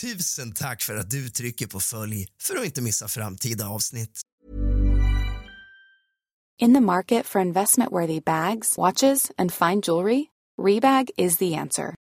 Tusen tack för att du trycker på följ för att inte missa framtida avsnitt. In the market for investment-worthy bags, watches, and fine jewelry, Rebag is the answer.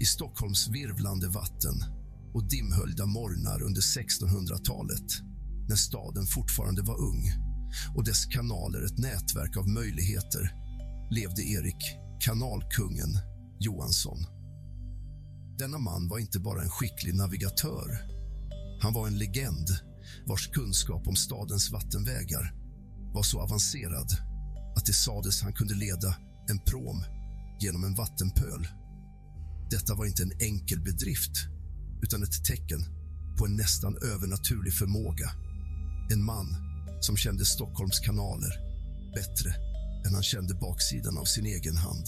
I Stockholms virvlande vatten och dimhöljda morgnar under 1600-talet när staden fortfarande var ung och dess kanaler ett nätverk av möjligheter levde Erik, kanalkungen Johansson. Denna man var inte bara en skicklig navigatör. Han var en legend vars kunskap om stadens vattenvägar var så avancerad att det sades han kunde leda en prom genom en vattenpöl. Detta var inte en enkel bedrift utan ett tecken på en nästan övernaturlig förmåga. En man som kände Stockholms kanaler bättre än han kände baksidan av sin egen hand.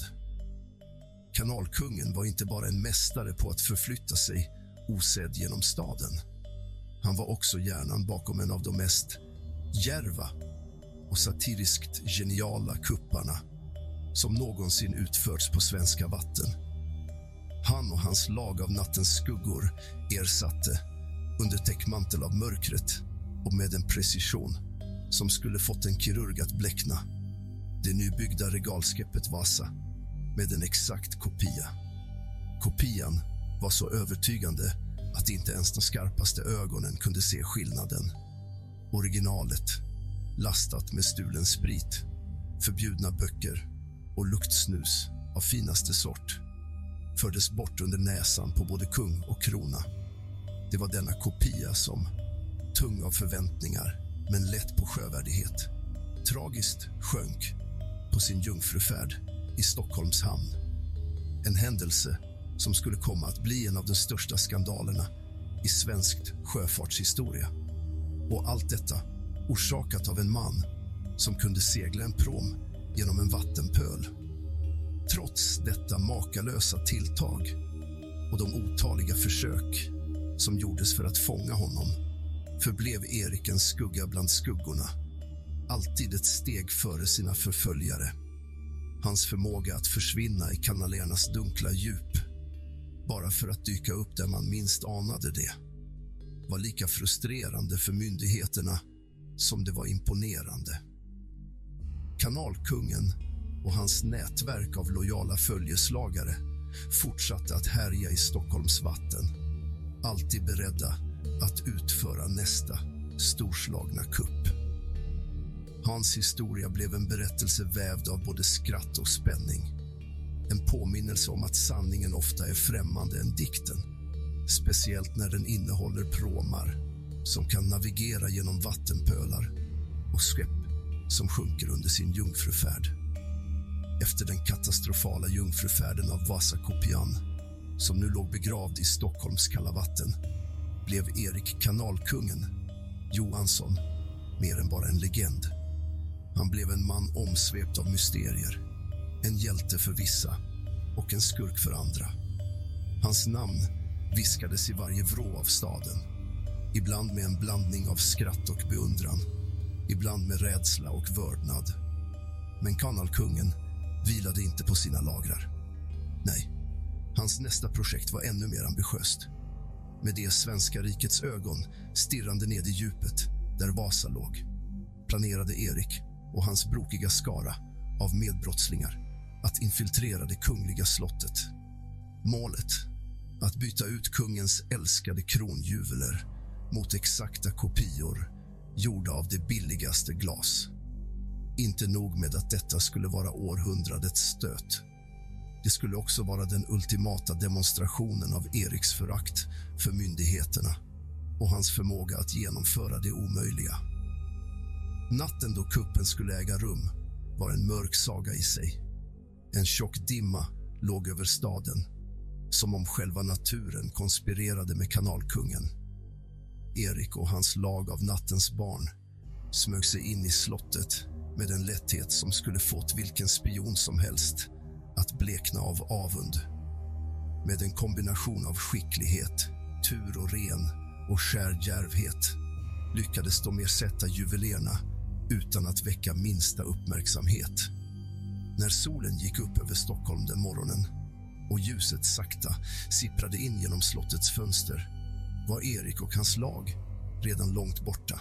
Kanalkungen var inte bara en mästare på att förflytta sig osedd genom staden. Han var också hjärnan bakom en av de mest järva och satiriskt geniala kupparna som någonsin utförts på svenska vatten. Han och hans lag av nattens skuggor ersatte under täckmantel av mörkret och med en precision som skulle fått en kirurg att bläckna det nybyggda regalskeppet Vasa med en exakt kopia. Kopian var så övertygande att inte ens de skarpaste ögonen kunde se skillnaden. Originalet, lastat med stulen sprit, förbjudna böcker och luktsnus av finaste sort fördes bort under näsan på både kung och krona. Det var denna kopia som, tung av förväntningar men lätt på sjövärdighet, tragiskt sjönk på sin jungfrufärd i Stockholms hamn. En händelse som skulle komma att bli en av de största skandalerna i svenskt sjöfartshistoria. Och allt detta orsakat av en man som kunde segla en prom genom en vattenpöl. Trots detta makalösa tilltag och de otaliga försök som gjordes för att fånga honom förblev Erik en skugga bland skuggorna alltid ett steg före sina förföljare. Hans förmåga att försvinna i kanalernas dunkla djup bara för att dyka upp där man minst anade det var lika frustrerande för myndigheterna som det var imponerande. Kanalkungen och hans nätverk av lojala följeslagare fortsatte att härja i Stockholms vatten alltid beredda att utföra nästa storslagna kupp. Hans historia blev en berättelse vävd av både skratt och spänning. En påminnelse om att sanningen ofta är främmande än dikten. Speciellt när den innehåller pråmar som kan navigera genom vattenpölar och skepp som sjunker under sin jungfrufärd. Efter den katastrofala jungfrufärden av Vasakopian som nu låg begravd i Stockholms kalla vatten blev Erik kanalkungen Johansson mer än bara en legend. Han blev en man omsvept av mysterier. En hjälte för vissa och en skurk för andra. Hans namn viskades i varje vrå av staden. Ibland med en blandning av skratt och beundran. Ibland med rädsla och vördnad. Men kanalkungen vilade inte på sina lagrar. Nej, hans nästa projekt var ännu mer ambitiöst. Med det svenska rikets ögon stirrande ned i djupet där Vasa låg planerade Erik och hans brokiga skara av medbrottslingar att infiltrera det kungliga slottet. Målet att byta ut kungens älskade kronjuveler mot exakta kopior gjorda av det billigaste glas. Inte nog med att detta skulle vara århundradets stöt. Det skulle också vara den ultimata demonstrationen av Eriks förakt för myndigheterna och hans förmåga att genomföra det omöjliga. Natten då kuppen skulle äga rum var en mörk saga i sig. En tjock dimma låg över staden som om själva naturen konspirerade med kanalkungen. Erik och hans lag av nattens barn smög sig in i slottet med en lätthet som skulle fått vilken spion som helst att blekna av avund. Med en kombination av skicklighet, tur och ren och skär djärvhet lyckades de ersätta juvelerna utan att väcka minsta uppmärksamhet. När solen gick upp över Stockholm den morgonen och ljuset sakta sipprade in genom slottets fönster var Erik och hans lag redan långt borta,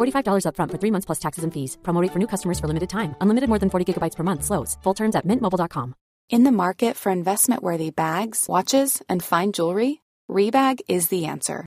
$45 upfront for three months plus taxes and fees. Promo rate for new customers for limited time. Unlimited more than 40 gigabytes per month. Slows. Full terms at mintmobile.com. In the market for investment worthy bags, watches, and fine jewelry, Rebag is the answer.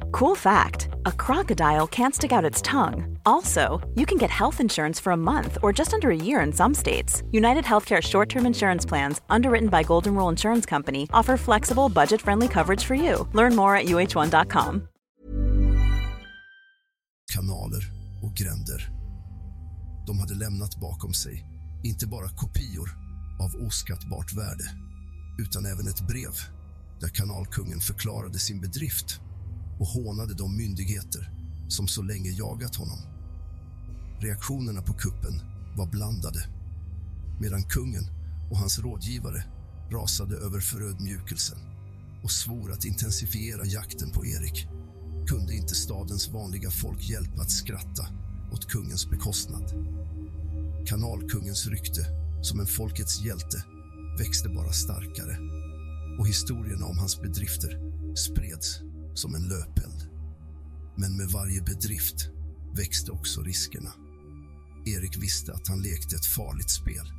Cool fact a crocodile can't stick out its tongue. Also, you can get health insurance for a month or just under a year in some states. United Healthcare short term insurance plans, underwritten by Golden Rule Insurance Company, offer flexible, budget friendly coverage for you. Learn more at uh1.com. kanaler och gränder. De hade lämnat bakom sig inte bara kopior av oskattbart värde utan även ett brev där kanalkungen förklarade sin bedrift och hånade de myndigheter som så länge jagat honom. Reaktionerna på kuppen var blandade medan kungen och hans rådgivare rasade över förödmjukelsen och svor att intensifiera jakten på Erik kunde inte stadens vanliga folk hjälpa att skratta åt kungens bekostnad. Kanalkungens rykte som en folkets hjälte växte bara starkare och historierna om hans bedrifter spreds som en löpeld. Men med varje bedrift växte också riskerna. Erik visste att han lekte ett farligt spel.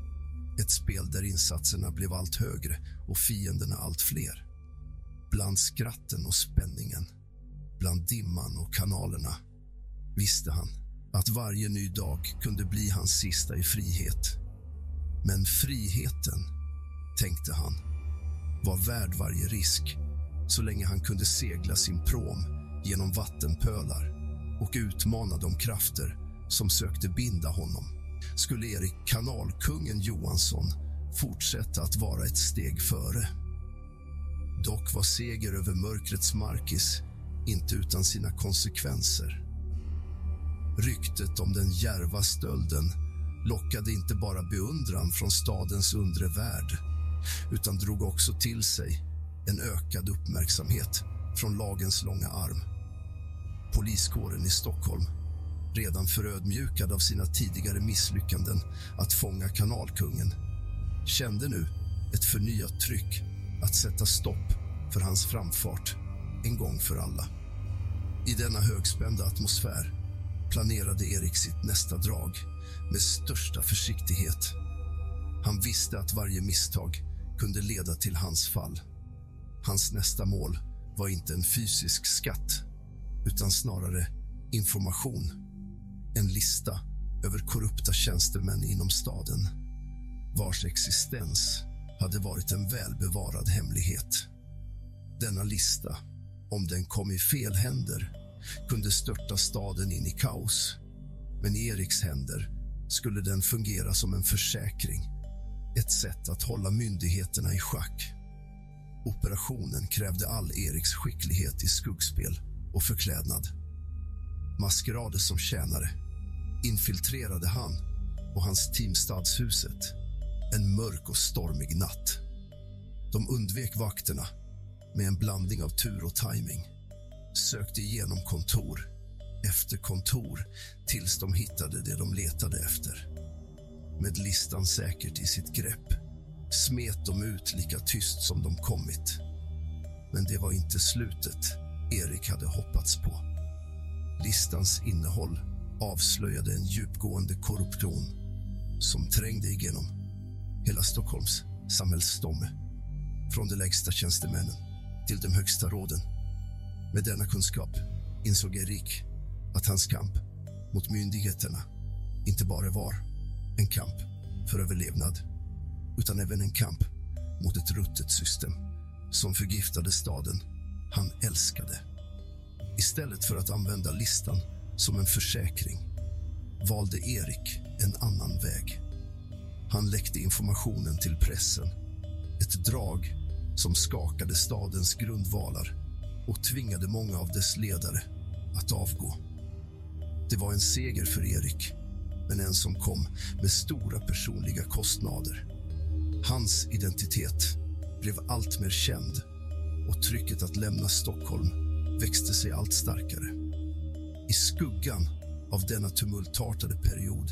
Ett spel där insatserna blev allt högre och fienderna allt fler. Bland skratten och spänningen, bland dimman och kanalerna visste han att varje ny dag kunde bli hans sista i frihet. Men friheten, tänkte han, var värd varje risk så länge han kunde segla sin prom genom vattenpölar och utmana de krafter som sökte binda honom skulle Erik kanalkungen Johansson fortsätta att vara ett steg före. Dock var seger över mörkrets markis inte utan sina konsekvenser. Ryktet om den järva stölden lockade inte bara beundran från stadens undre värld utan drog också till sig en ökad uppmärksamhet från lagens långa arm. Poliskåren i Stockholm redan förödmjukad av sina tidigare misslyckanden att fånga kanalkungen, kände nu ett förnyat tryck att sätta stopp för hans framfart en gång för alla. I denna högspända atmosfär planerade Erik sitt nästa drag med största försiktighet. Han visste att varje misstag kunde leda till hans fall. Hans nästa mål var inte en fysisk skatt utan snarare information. En lista över korrupta tjänstemän inom staden vars existens hade varit en välbevarad hemlighet. Denna lista, om den kom i fel händer kunde störta staden in i kaos. Men i Eriks händer skulle den fungera som en försäkring. Ett sätt att hålla myndigheterna i schack. Operationen krävde all Eriks skicklighet i skuggspel och förklädnad. Maskerade som tjänare infiltrerade han och hans team stadshuset en mörk och stormig natt. De undvek vakterna med en blandning av tur och timing sökte igenom kontor efter kontor tills de hittade det de letade efter. Med listan säkert i sitt grepp smet de ut lika tyst som de kommit. Men det var inte slutet Erik hade hoppats på. Listans innehåll avslöjade en djupgående korruption som trängde igenom hela Stockholms samhällsstomme. Från de lägsta tjänstemännen till de högsta råden med denna kunskap insåg Erik att hans kamp mot myndigheterna inte bara var en kamp för överlevnad utan även en kamp mot ett ruttet system som förgiftade staden han älskade. Istället för att använda listan som en försäkring valde Erik en annan väg. Han läckte informationen till pressen. Ett drag som skakade stadens grundvalar och tvingade många av dess ledare att avgå. Det var en seger för Erik, men en som kom med stora personliga kostnader. Hans identitet blev allt mer känd och trycket att lämna Stockholm växte sig allt starkare. I skuggan av denna tumultartade period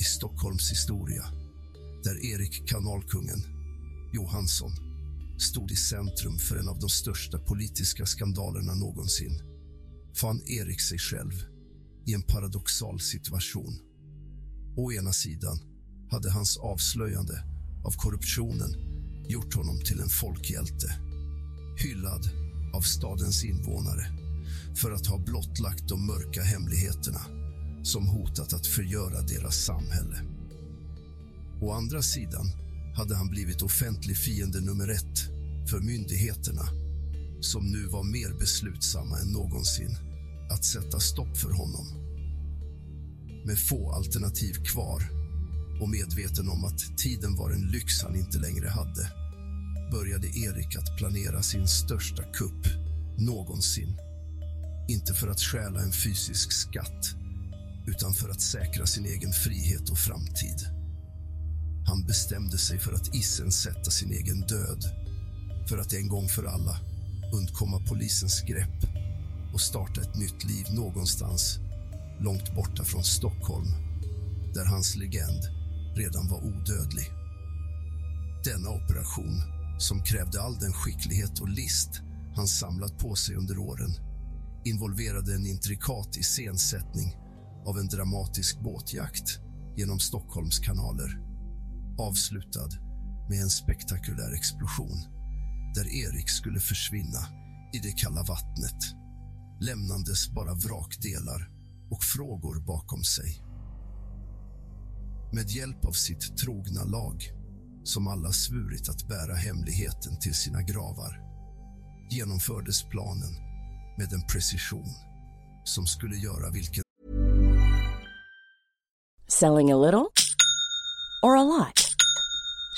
i Stockholms historia där Erik Kanalkungen Johansson stod i centrum för en av de största politiska skandalerna någonsin fann Erik sig själv i en paradoxal situation. Å ena sidan hade hans avslöjande av korruptionen gjort honom till en folkhjälte hyllad av stadens invånare för att ha blottlagt de mörka hemligheterna som hotat att förgöra deras samhälle. Å andra sidan hade han blivit offentlig fiende nummer ett för myndigheterna som nu var mer beslutsamma än någonsin att sätta stopp för honom. Med få alternativ kvar och medveten om att tiden var en lyx han inte längre hade började Erik att planera sin största kupp någonsin. Inte för att stjäla en fysisk skatt utan för att säkra sin egen frihet och framtid. Han bestämde sig för att iscensätta sin egen död för att en gång för alla undkomma polisens grepp och starta ett nytt liv någonstans långt borta från Stockholm där hans legend redan var odödlig. Denna operation, som krävde all den skicklighet och list han samlat på sig under åren involverade en intrikat iscensättning av en dramatisk båtjakt genom Stockholms kanaler avslutad med en spektakulär explosion där Erik skulle försvinna i det kalla vattnet lämnandes bara vrakdelar och frågor bakom sig. Med hjälp av sitt trogna lag som alla svurit att bära hemligheten till sina gravar genomfördes planen med en precision som skulle göra vilken... Selling a little or a lot?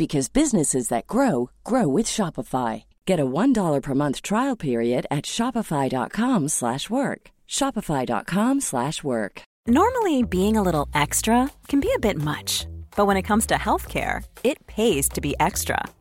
because businesses that grow grow with Shopify. Get a $1 per month trial period at shopify.com/work. shopify.com/work. Normally, being a little extra can be a bit much, but when it comes to healthcare, it pays to be extra.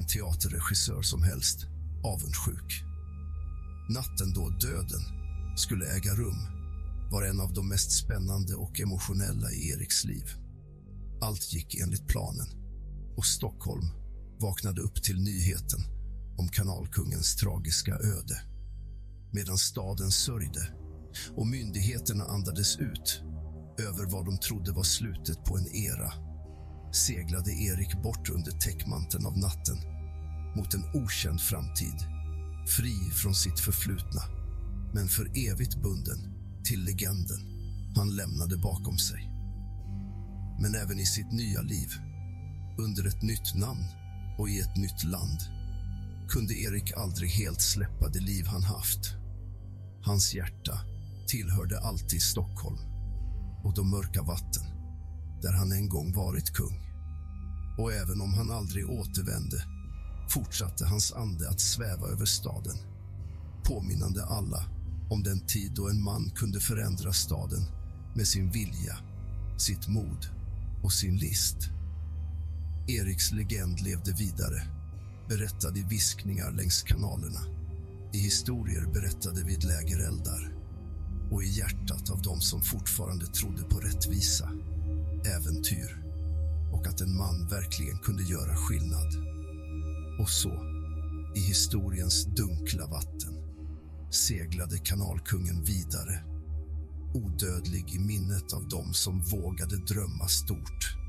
En teaterregissör som helst avundsjuk. Natten då döden skulle äga rum var en av de mest spännande och emotionella i Eriks liv. Allt gick enligt planen och Stockholm vaknade upp till nyheten om kanalkungens tragiska öde. Medan staden sörjde och myndigheterna andades ut över vad de trodde var slutet på en era seglade Erik bort under täckmanteln av natten mot en okänd framtid fri från sitt förflutna, men för evigt bunden till legenden han lämnade bakom sig. Men även i sitt nya liv, under ett nytt namn och i ett nytt land kunde Erik aldrig helt släppa det liv han haft. Hans hjärta tillhörde alltid Stockholm och de mörka vatten där han en gång varit kung. Och även om han aldrig återvände fortsatte hans ande att sväva över staden påminnande alla om den tid då en man kunde förändra staden med sin vilja, sitt mod och sin list. Eriks legend levde vidare, berättad i viskningar längs kanalerna i historier berättade vid lägereldar och i hjärtat av dem som fortfarande trodde på rättvisa, äventyr och att en man verkligen kunde göra skillnad. Och så, i historiens dunkla vatten seglade kanalkungen vidare odödlig i minnet av dem som vågade drömma stort